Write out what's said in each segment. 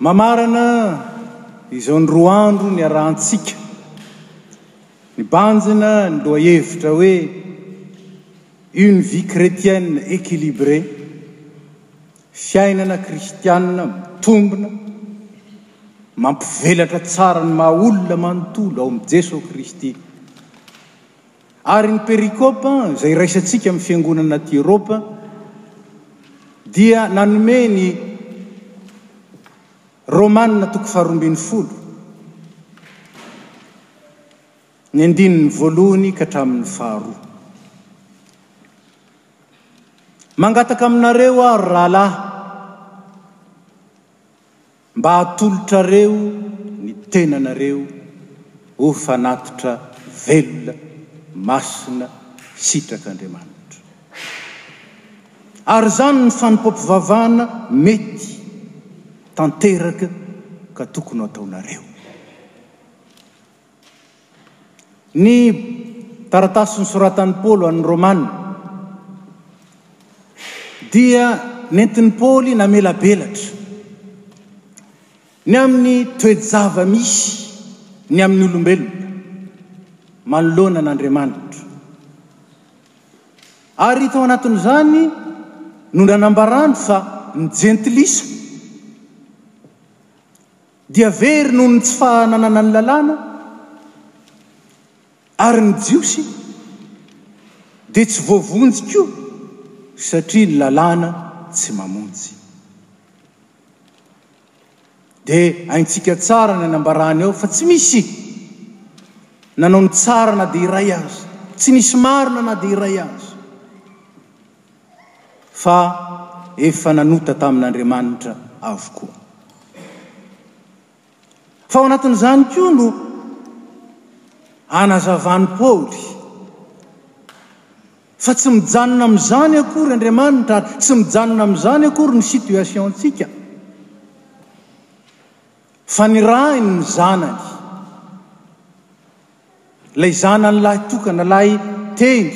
Mamarana izao ny roa andro niarahantsika nibanjina ny lohahevitra hoe Une vie chretienne equilibrée, Fiainana kristiana mitombina, mampivelatra tsara ny maha olona manontolo ao amin'i Jesoa Kristy. Ary ny perikopa izay raisantsika amin'ny Fiangonana aty Eropa dia nanome ny Romana toko faharoa ambin'ny folo, ny andininy voalohany ka hatramin'ny faharoa. Mangataka aminareo aho ry rahalahy, Mba atolotrareo ny tenanareo ho fanatitra velona, masina, sitrak'Andriamanitra. Ary izany ny fanompoam-pivavahana mety, tanteraka ka tokony hataonareo. Ny taratasy nosoratan'i Paoly ho an'ny Romana dia nentin'i Paoly namelabelatra ny amin'ny toe-java-misy ny amin'ny olombelona manoloana an'Andriamanitra. Ary tao anatin'izany no nanambarany fa ny Jentilisa, Dia very noho ny tsy fahananana ny lalàna, ary ny Jiosy dia tsy voavonjy koa satria ny lalàna tsy mamonjy. Dia haintsika tsara ny anambarany ao fa tsy misy nanao ny tsara na dia iray aza, tsy nisy marina na dia iray aza. Fa efa nanota tamin'Andriamanitra avokoa. Fa ao anatin'izany koa no anazavan'i Paoly fa tsy mijanona amin'izany akory Andriamanitra ary tsy mijanona amin'izany akory ny situation-tsika. Fa nirahiny ny zanany, ilay zanany lahy tokana, ilay Teny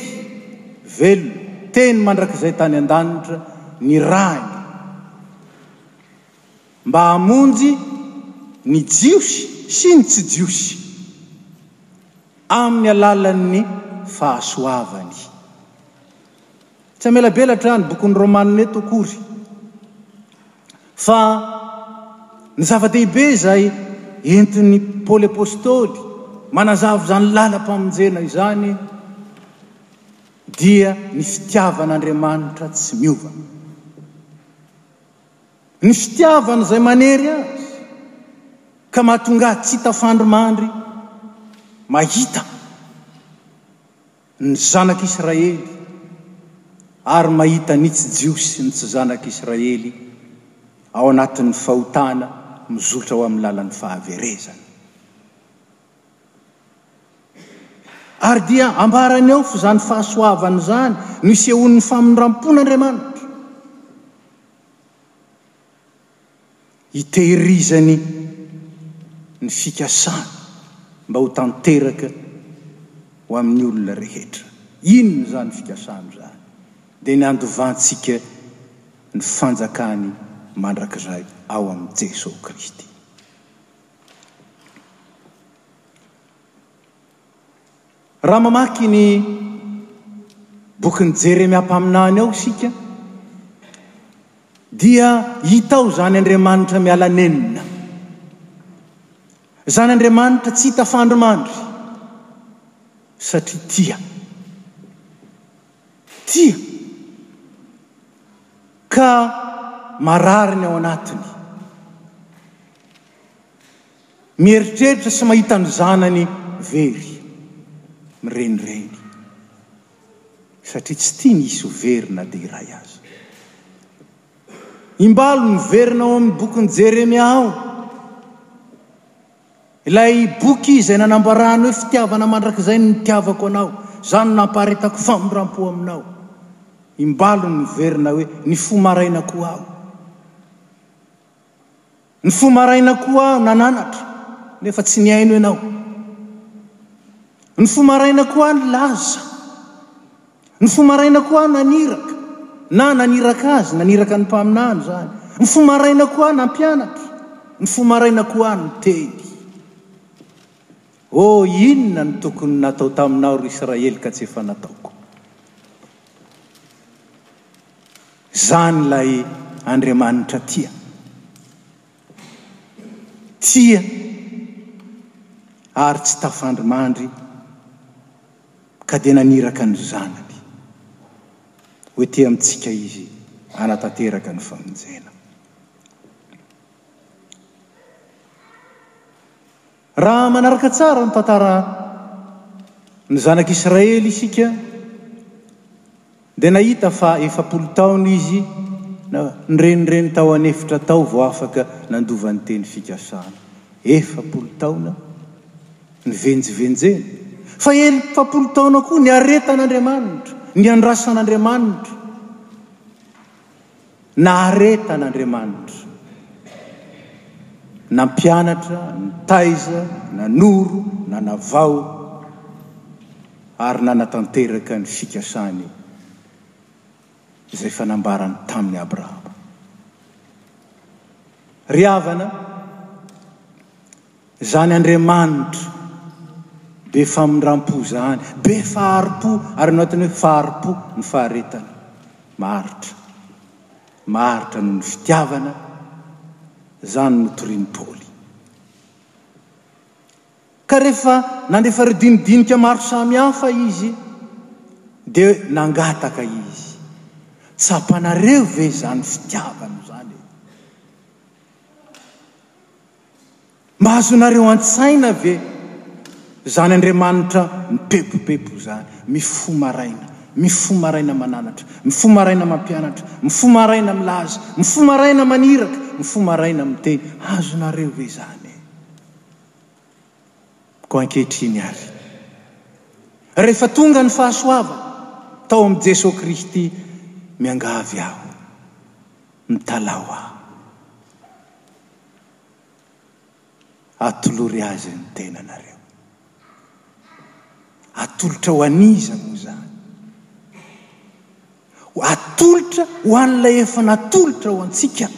velona, Teny mandrakizay tany an-danitra, nirahiny mba hamonjy ny Jiosy sy ny tsy Jiosy amin'ny alalan'ny fahasoavany. Tsy hamelabelatra ny bokin'ny Romana eto akory fa ny zava-dehibe izay entin'i Paoly Apostoly manazava izany lalam-pamonjena izany dia ny fitiavan'Andriamanitra tsy miova. Ny fitiavany izay manery azy ka mahatonga ahy tsy tafandrimandry mahita. ny zanak' Israely, ary mahita ny tsy Jiosy sy ny tsy zanak' Israely ao anatin' ny fahotana mizotra ao amin' ny lalan' ny fahaverezana. Ary dia ambarany ao fa izany fahasoavana izany no isehoan' ny famindram-pon' Andriamanitra. hitehirizany ny fikasany mba ho tanteraka ho amin'ny olona rehetra. Inona izany fikasany izany? Dia ny handovantsika ny fanjakany mandrakizay ao amin'i Jesoa Kristy. Raha mamaky ny bokin'i Jeremia mpaminany ao isika, dia hita ao izany Andriamanitra miala nenina, izany Andriamanitra tsy hita fandrimandry, satria tia. Tia. Ka marary ny ao anatiny. Mieritreritra sy mahita ny zanany very, mirenireny, satria tsy tiany hisy ho very na dia iray aza. Imbalo miverina ao amin'ny bokin'i Jeremia aho, ilay boky izay nanambarany hoe fitiavana mandrakizay no nitiavako anao, izany no nampaharetako famindram-po aminao. Imbalo miverina hoe nifoha maraina koa aho. Ny fo maraina koa aho nananatra nefa tsy nihaino ianao. Ny fo maraina koa aho nilaza. Ny fo maraina koa aho naniraka, na naniraka azy, naniraka ny mpaminany izany. Ny fo maraina koa aho nampianatra. Ny fo maraina koa aho niteny. Oh, inona no tokony natao taminao, ry Israely, ka tsy efa nataoko? Izany ilay Andriamanitra tia. Tia ary tsy tafandrimandry ka dia naniraka ny Zanany ho ety amintsika Izy hanatanteraka ny famonjena. Raha manaraka tsara ny tantara ny zanak'i Israely isika dia nahita fa efapolo taona izy na nirenireny tao an'efitra tao vao afaka nandova ny teny fikasana. Efapolo taona nivenjivenjena. Fa efapolo taona koa niaretan'Andriamanitra, niandrasan'Andriamanitra. Naharetan' Andriamanitra, nampianatra, nitaiza, nanoro, nanavao ary nanatanteraka ny fikasany izay efa nambarany tamin' i Abrahama. Ry havana, Zany Andriamanitra be famindrampo zany, be fahari-po ary ny antony hoe fahari-po ny faharetany, maharitra, maharitra noho ny fitiavana, zany no torian'i Paoly. Ka rehefa nandefa ireo dinidinika maro samy hafa izy dia nangataka izy, tsapanareo ve zany fitiavana zany e? Mba azonareo an-tsaina ve izany Andriamanitra mipepopepo izany, mifoha maraina, mifoha maraina mananatra, mifoha maraina mampianatra, mifoha maraina milaza, mifoha maraina maniraka, mifoha maraina miteny? Azonareo ve izany e? Koa ankehitriny ary, rehefa tonga ny fahasoavana tao amin'i Jesoa Kristy, miangavy aho, mitalaho aho. Atolory azy ny tenanareo. Atolotra ho an'iza moa izany? Atolotra ho an'ilay efa natolotra ho antsika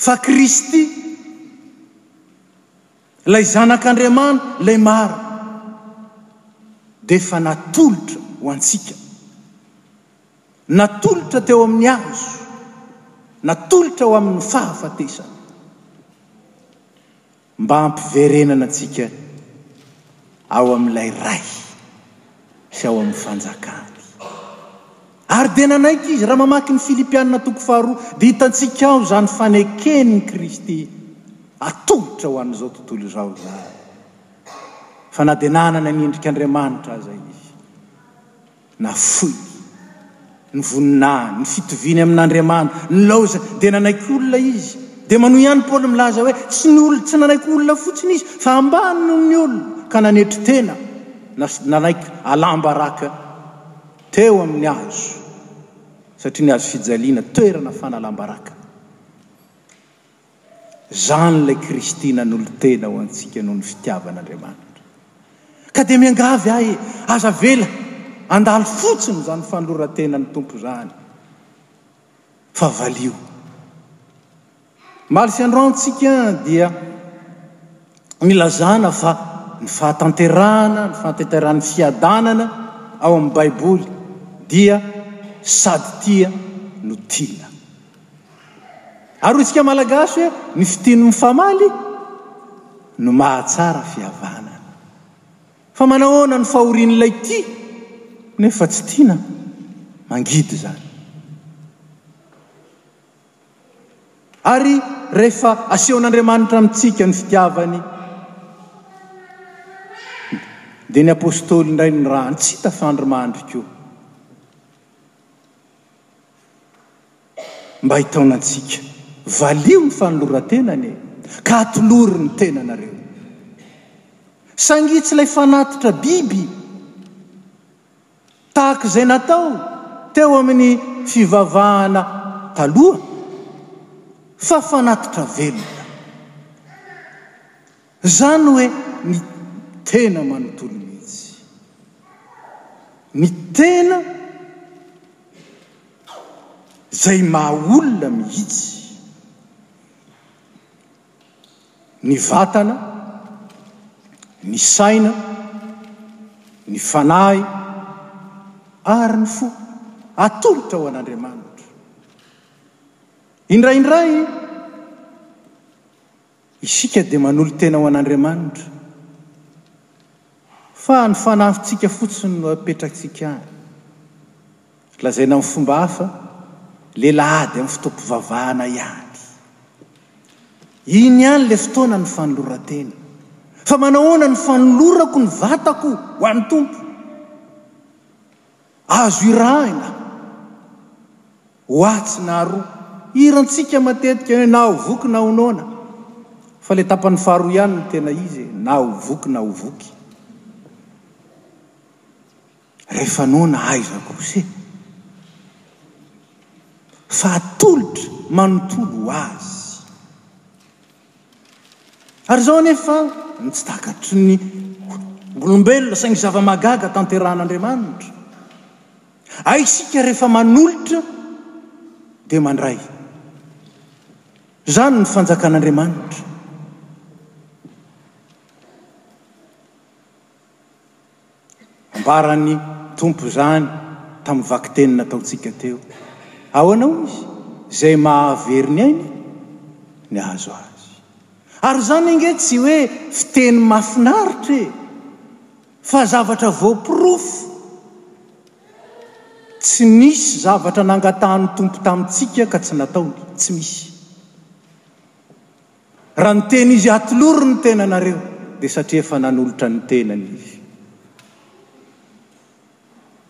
fa Kristy, ilay Zanak'Andriamanitra, ilay maro, dia efa natolotra ho antsika. Natolotra teo amin'ny hazo. Natolotra ho amin'ny fahafatesana. Mba hampiverenana antsika ao amin'ilay Ray sy ao amin'ny fanjakany. Ary dia nanaiky izy, raha mamaky ny Filipianina toko faharoa, dia hitantsika ao izany faneken'i Kristy atolotra ho an'izao tontolo izao izany. Fa na dia nanana ny endrik'Andriamanitra aza izy. Nafoiny ny voninahiny, ny fitoviany amin'Andriamanitra, nilaozany, dia nanaiky olona izy. Dia manohy ihany Paoly milaza hoe tsy ny olona, tsy nanaiky olona fotsiny izy fa ambany noho ny olona, ka nanetry tena, na nanaiky alam-baraka teo amin'ny hazo, satria ny hazofijaliana toerana fanalam-baraka. Izany ilay Kristy nanolo-tena ho antsika noho ny fitiavan'Andriamanitra. Ka dia miangavy ahy e, aza avela handalo fotsiny izany fanoloran-tenan'ny Tompo izany, fa valio. Omaly sy androany tsika dia nilazana fa ny fahatanterahana, ny fahatanterahan'ny fiadanana ao amin'ny Baiboly dia sady tia no tiana. Ary hoy isika Malagasy hoe ny fiteny mifamaly no mahatsara fihavanana. Fa manahoana ny fahorian'ilay tia nefa tsy tiana? Mangidy izany. Ary rehefa asehon'Andriamanitra amintsika ny fitiavany, dia ny apostoly indray nirahany, tsy tafandry mandry koa. Mba hitaona antsika. Valio ny fanoloran-tenany e! Ka atolory ny tenanareo. Sangitsy ilay fanatitra biby, tahaka izay natao teo amin'ny fivavahana taloha, fa fanatitra velona. Zany oe ny tena manontolo mihitsy. Ny tena zay maha olona mihitsy. Ny vatana, ny saina, ny fanahy ary ny fo atolotra ho an'Andriamanitra. Indraindray. Isika dia manolo-tena ho an'Andriamanitra, fa ny fanahintsika fotsiny no apetratsika any. Lazaina amin'ny fomba hafa, lela ady amin'ny fotoam-pivavahana ihany. Iny ihany ilay fotoana ny fanoloran-tena. Fa manahoana no fanolorako ny vatako ho an'ny Tompo? Azo irahina ho atsy na aroa. Hirantsika matetika hoe na ho voky na ho noana. Fa ilay tapany faharoa ihany no tena izy e, na ho voky na ho voky. Rehefa noana aiza kosa e? Fa atolotra manontolo ho azy. Ary izao anefa no tsy takatry ny olombelona, saingy zava-mahagaga tanterahan'Andriamanitra. Hay isika rehefa manolotra dia mandray. Izany ny fanjakan'Andriamanitra. Nambaran'ny Tompo izany tamin'ny vakiteny nataontsika teo. Ahoana hoy Izy? Izay mahavery ny ainy ny hahazo azy. Ary izany ange tsy hoe fiteny mahafinaritra e! Fa zavatra voaporofo. Tsy nisy zavatra nangatahan'ny Tompo tamintsika ka tsy nataony. Tsy misy. Raha niteny izy atolory ny tenanareo dia satria efa nanolotra ny tenany izy.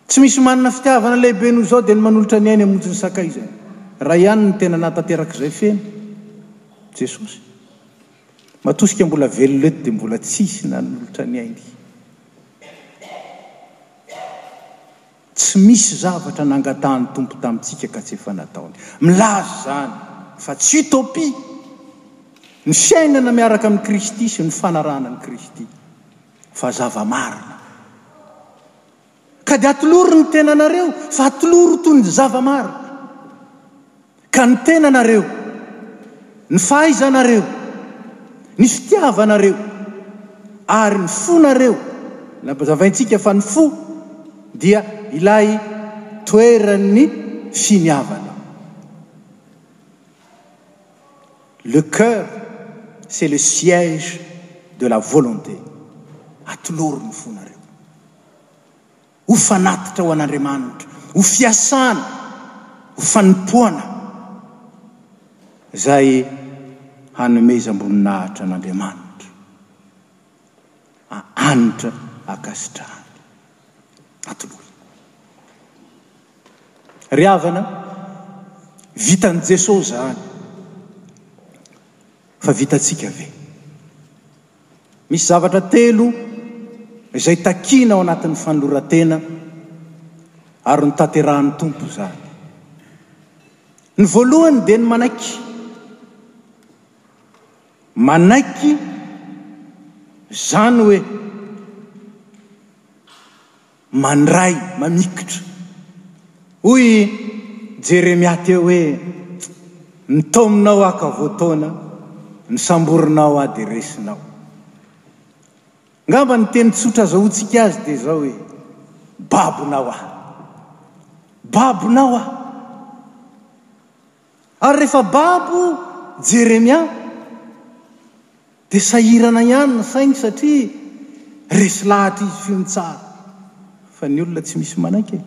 Tsy misy manana fitiavana lehibe noho izao dia ny manolotra ny ainy hamonjy ny sakaizany. Ray ihany no tena nahatanteraka izay feno. Jesosy. Matosika mbola velona eto dia mbola tsisy nanolotra ny ainy. Tsy misy zavatra nangatahan'ny Tompo tamintsika ka tsy efa nataony. Milaza izany fa tsy utopie ny fiainana miaraka amin'i Kristy sy ny fanarahana an'i Kristy, fa zava-marina. Ka dia atolory ny tenanareo fa atolory toy ny zava-marina. Ka ny tenanareo, ny fahaizanareo, ny fitiavanareo ary ny fonareo, ilay mazavaintsika fa ny fo dia ilay toeran'ny finiavana. Le cœur c'est le siège de la volonté. Atolory ny fonareo. Ho fanatitra ho an'Andriamanitra, ho fiasana, ho fanompoana, izay hanomezam-boninahitra an'Andriamanitra. Ahanitra ankasitrahany. Atoloy. Ry havana, vitan'i Jesoa izany, fa vitantsika ve? Misy zavatra telo izay takiana ao anatin'ny fanoloran-tena ary notanterahin'ny Tompo izany. Ny voalohany dia ny manaiky. Manaiky izany hoe. mandray mamikitra. Hoy Jeremia teo hoe, Ny taominao aka voataona, ny samborinao a dia resinao. Angamba ny teny tsotra azahoantsika azy dia izao hoe, Babonao aho. Babonao aho. Ary rehefa babo Jeremia dia sahirana ihany ny sainy satria resy lahatra izy f'io ny tsara fa ny olona tsy misy manaiky e!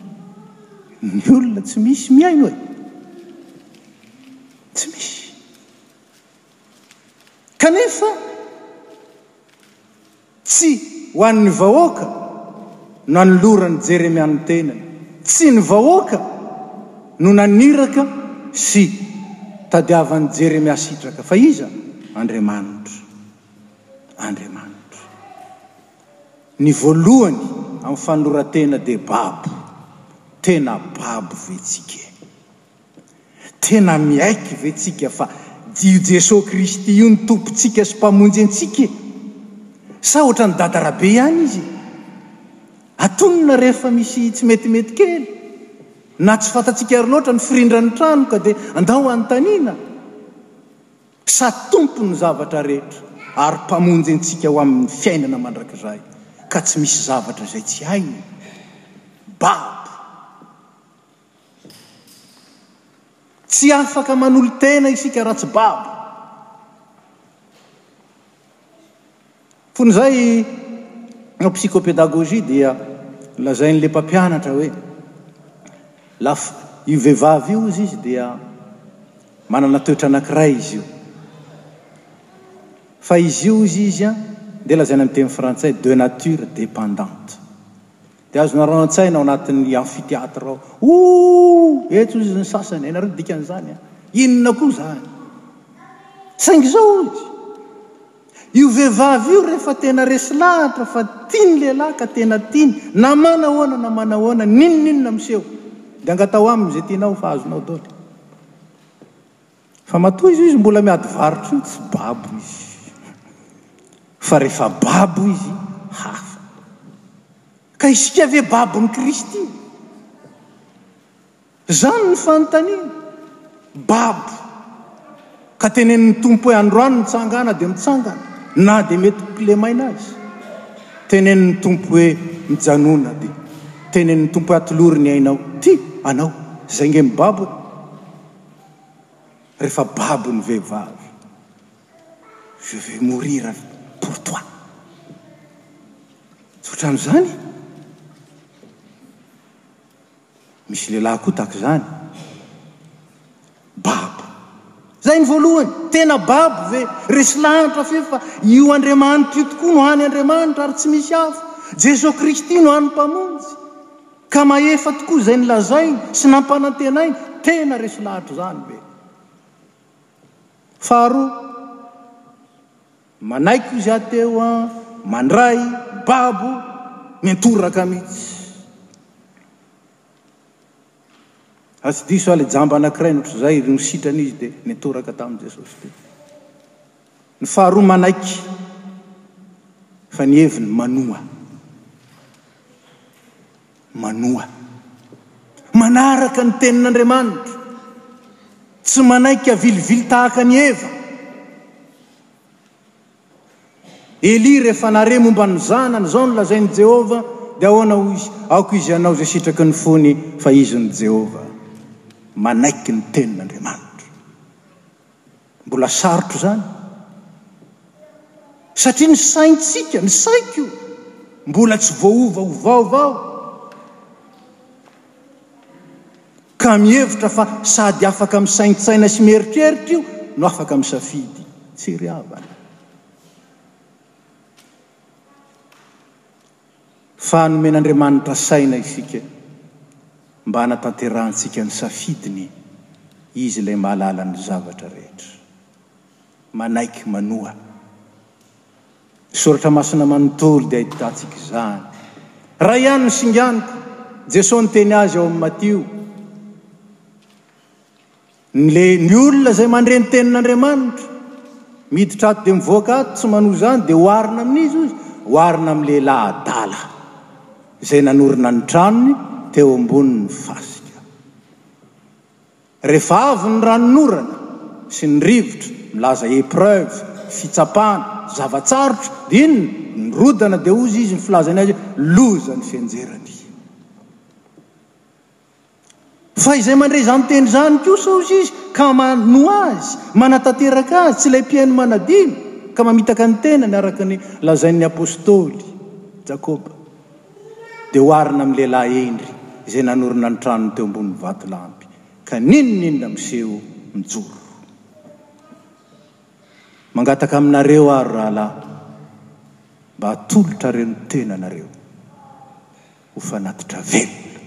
Ny olona tsy misy mihaino e! Tsy misy! Kanefa Tsy ho an'ny vahoaka no nanoloran'i Jeremia ny tenany. Tsy ny vahoaka no naniraka sy tadiavan'i Jeremia sitraka, fa iza? Andriamanitra. Andriamanitra. Ny voalohany amin'ny fanoloran-tena dia babo. Tena babo ve tsika e? Tena miaiky ve tsika fa io Jesoa Kristy io no Tompontsika sy Mpamonjy antsika e? Sa ohatran'i Dada Rabe ihany Izy e? Atonina rehefa misy tsy metimety kely, na tsy fantatsika ary loatra ny firindran'ny trano ka dia andao hanontaniana? Sa Tompon'ny zavatra rehetra ary Mpamonjy antsika ho amin'ny fiainana mandrakizay ka tsy misy zavatra izay tsy hainy? Babo! Tsy afaka manolo-tena isika raha tsy babo. Fony izay en psychopedagogie dia lazain'ilay mpampianatra hoe laf, io vehivavy io hozy izy dia manana toetra anankiray izy io. Fa izy io hozy izy an, dia lazaina amin'ny teny frantsay de nature dépendante. Dia azonareo an-tsaina ao anatin'ny amphithéâtre ao, Ooh! Eto hozy ny sasany, hainareo ny dikan'izany an! Inona koa izany? Saingy izao hozy, Io vehivavy io rehefa tena resy lahatra fa tia ny lehilahy ka tena tiany, na manahoana na manahoana, n'inon'inona miseho, dia angataho aminy izay tianao fa azonao daholo. Fa matoa izy izy mbola miady varotra iny tsy babo izy. Fa rehefa babo izy hafa. Ka isika ve babon'i Kristy? Izany ny fanontaniana. Babo. Ka tenenin'ny Tompo hoe androany mitsangàna dia mitsangana na dia mety ho kilemaina aza. Tenenin'ny Tompo hoe mijanòna dia tenenin'ny Tompo hoe atolory ny ainao. Ty anao. Izay nge ny babo e. refa babo ny vevavy je vais mourir pour toi tsy otrany zany misy lelah koa tak zany babo zay ny voalohany tena babo ve resy lahatra fe fa io andriamanitra io tokoa no hany andriamanitra ary tsy misy hafa jeso kristy no hany mpamonjy Ka mahefa tokoa izay nolazainy sy nampanantenainy, tena resy lahatra izany ve? Faharoa, manaiky izy aho teo an, mandray, babo, miantoraka mihitsy. Raha tsy diso aho ilay jamba anankiray notr'izay, ry no sitrana izy dia niantoraka tamin'i Jesosy teo. Ny faharoa manaiky fa ny heviny manoa. Manoa. Manaraka ny tenin'Andriamanitra. Tsy manaiky avilivily tahaka an'i Eva. Elia rehefa nahare momba ny zanany izao no lazain'i Jehovah, dia ahoana hoy izy? Aoka izy hanao izay sitraky ny fony, fa izy no Jehovah. Manaiky ny tenin'Andriamanitra. Mbola sarotra izany satria ny saintsika, ny saiko mbola tsy voaovaovaovao ka mihevitra fa sady afaka misaintsaina sy mieritreritra io no afaka misafidy. Tsy ry havana. fa nomen'Andriamanitra saina isika mba hanatanterahantsika ny safidiny, Izy ilay mahalala ny zavatra rehetra. Manaiky manoa. Ny Soratra Masina manontolo dia ahitantsika izany. Iray ihany no singaniko, Jesoa niteny azy ao amin'ny Matio. Ny ny olona izay mandre ny tenin'Andriamanitra, miditra ato dia mivoaka ato, tsy manohy izany, dia oharina amin'iza hoy izy? Oharina amin'ny lehilahy adala, izay nanorina ny tranony teo ambonin'ny fasika. Rehefa avy ny ranon'orana sy ny rivotra, milaza épreuve, fitsapana, zava-tsarotra, dia inona? Nirodana dia hozy izy ny filazany azy hoe, loza ny fianjerany. Fa izay mandre izany teny izany kosa, hozy izy, ka manoa azy, manatanteraka azy, tsy ilay mpihaino manadino, ka mamitaka ny tenany, araka ny lazain'ny apostoly Jakoba, dia oharina amin'ny lehilahy hendry izay nanorina ny tranony teo ambonin'ny vatolampy, ka n'inon'inona miseho mijoro. Mangataka aminareo aho, ry rahalahy, mba atolotrareo ny tenanareo. ho fanatitra velona,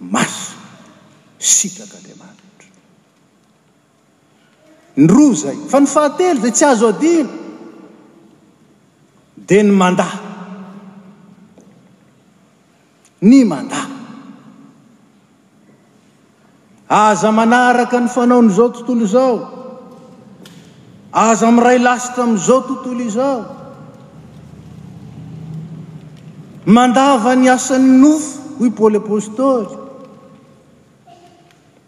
masina, sitraka Andriamanitra. Ny roa izay. Fa ny fahatelo izay tsy azo adino dia ny mandà. Ny mandà. Aza manaraka ny fanaon'izao tontolo izao. Aza miray lasitra amin'izao tontolo izao. Mandava ny asan'ny nofo, hoy Paoly Apostoly.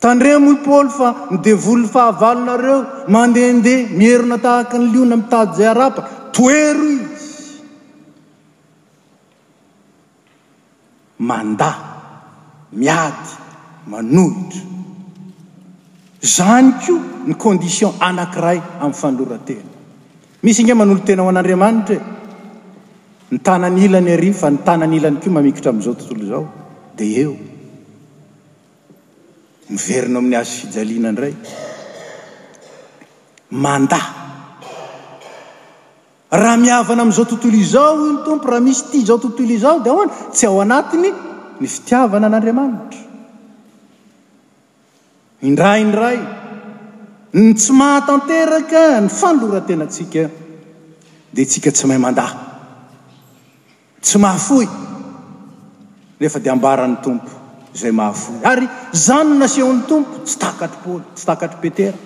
Tandremo, hoy Paoly, fa ny devoly ny fahavalonareo, mandehandeha, mierona tahaka ny liona mitady izay harapaka. Toero izy. mandà, miady, manohitra. Izany koa ny condition anankiray amin'ny fanoloran-tena. Misy ange manolo-tena ho an'Andriamanitra e! Ny tanany ilany arỳ fa ny tanany ilany koa mamikitra amin'izao tontolo izao, dia eo. Miverina amin'ny hazo fijaliana indray. Mandà. Raha mihavana amin'izao tontolo izao, hoy ny Tompo, raha misy tia izao tontolo izao, dia ahoana? Tsy ao anatiny ny fitiavana an'Andriamanitra. Indray ny Ray, ny tsy mahatanteraka ny fanoloran-tenantsika, dia tsika tsy mahay mandà. Tsy mahafoy, nefa dia ambaran'ny Tompo izay mahafoy. Ary izany no nasehon'ny Tompo, tsy takatr'i Paoly, tsy takatr'i Petera,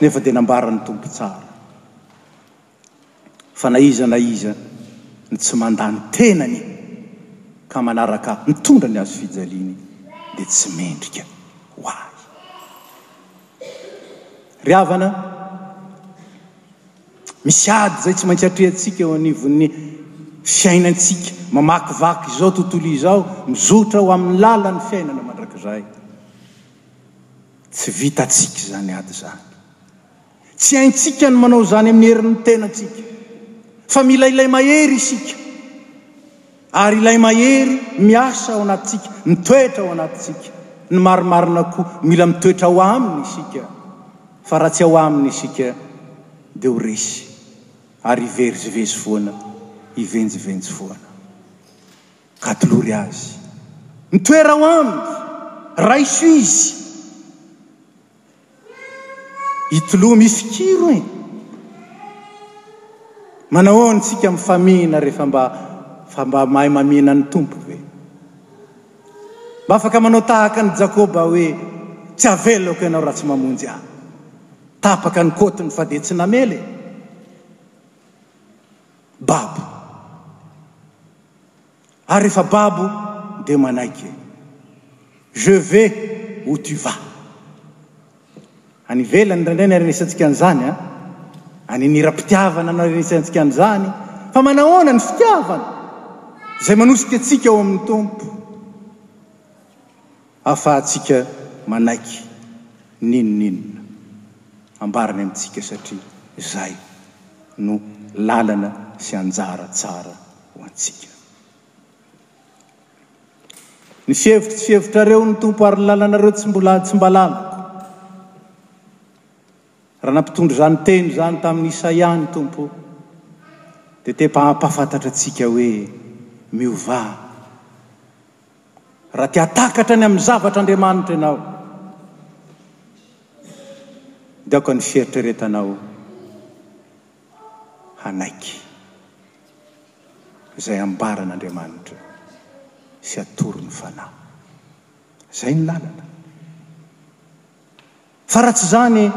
nefa dia nambaran'ny Tompo tsara, fa na iza na iza no tsy mandà ny tenany ka manaraka Ahy, mitondra ny hazo fijaliany, dia tsy mendrika ho Ahy. Ry havana, Misy ady izay tsy maintsy atrehantsika eo anivon'ny fiainantsika. Mamakivaky izao tontolo izao, mizotra ho amin'ny lalan'ny fiainana mandrakizay. Tsy vitantsika izany ady izany. Tsy haintsika ny manao izany amin'ny herin'ny tenantsika. Fa milailay mahery isika. Ary Ilay Mahery miasa ao anatintsika, mitoetra ao anatintsika. Ny marimarina koa, mila mitoetra ao Aminy isika, fa raha tsy ao Aminy isika, dia ho resy, ary hiverizivezy foana, hivenjivenjy foana. Katolory Azy. Mitoera ao Aminy! Raiso Izy! Itloha misy kiro e! Manahoana tsika mifamihina rehefa mba fa mba mahay mamihina ny Tompo ve? Mba afaka manao tahaka an'i Jakoba hoe tsy avelako ianao raha tsy mamonjy ahy. Tapaka ny kotiny fa dia tsy namela e! Babo. ary rehefa babo dia manaiky hoe je vais ou tu vas. Any ivelany indraindray no iarenesantsika an'izany an! Any an'hiram-pitiavana no iarenesantsika an'izany fa manahoana ny fitiavana izay manosika antsika ao amin'ny Tompo ahafahantsika manaiky n'inon'inona ambarany amintsika satria izay no lalana sy anjara tsara ho antsika. Ny fihevitro tsy hevitrareo ny Tompo ary ny lalanareo tsy mbola tsy mba lalako. Raha nampitondra izany teny izany tamin'i Isaia ny Tompo dia te hampafantatra antsika hoe miovà. Raha te hatakatra ny amin'ny zavatra Andriamanitra ianao dia aoka ny fieritreretanao hanaiky izay ambaran'Andriamanitra sy atoro ny Fanahy. Izay ny lalana. Fa raha tsy izany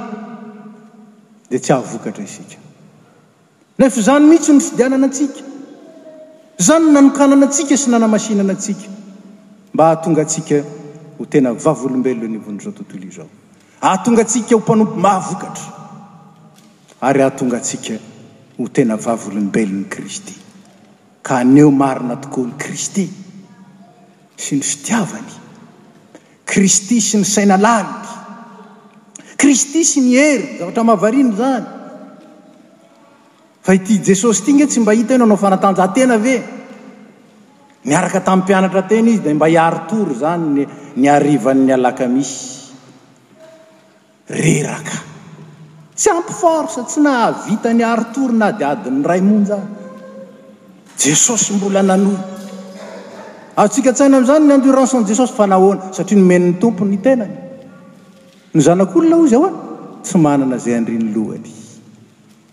dia tsy hahavokatra isika. Nefa izany mihitsy no nifidianana antsika. Izany no nanokanana antsika sy nanamasinana antsika mba hahatonga antsika ho tena vavolombelona eny ambon'izao tontolo izao. Hahatonga antsika ho mpanompo mahavokatra ary hahatonga antsika ho tena vavolombelon'i Kristy, ka haneho marina tokoa an'i Kristy sy ny fitiavany, Kristy sy ny saina laliny, Kristy sy ny heriny, zavatra mahavariana izany. Fa ity Jesosy ity nge tsy mba hita hoe nanao fanatanjahantena ve? Niaraka tamin'ny mpianatra teny izy dia mba hiaro tory izany ny harivan'ny alakamisy. Reraka. Tsy ampy force, tsy nahavita niaro tory na dia adin'ny iray monja aza. Jesosy mbola nanohy. Azontsika an-tsaina amin'izany ny endurance-n'i Jesosy fa nahoana? Satria nomen'ny Tompo ny tenany. Ny zanak'olona hoy izy ahoana? Tsy manana izay andrin'ny lohany.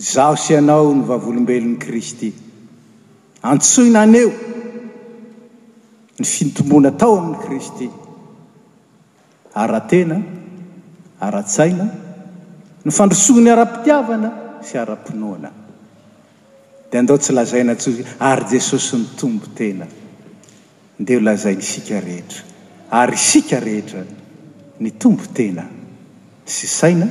Izaho sy ianao no vavolombelon'i Kristy. Antsoina haneho ny fintomboana tao amin'i Kristy, ara-tena, ara-tsaina, ny fandrosoany ara-pitiavana sy ara-pinoana. Dia andao tsy lazaina intsony, ary Jesosy no Tompo tena. dia lazain'isika rehetra, ary isika rehetra nitombo tena sy saina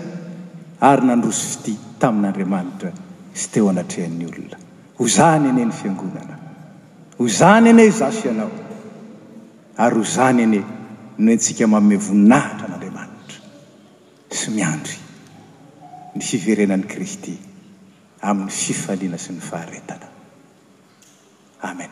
ary nandroso fitia tamin'Andriamanitra sy teo anatrehan'ny olona. Ho izany anie ny Fiangonana. Ho izany anie izaho sy ianao. Ary ho izany anie no entsika manome voninahitra an'Andriamanitra sy miandry ny fiverenan'i Kristy amin'ny fifaliana sy ny faharetana. Amen.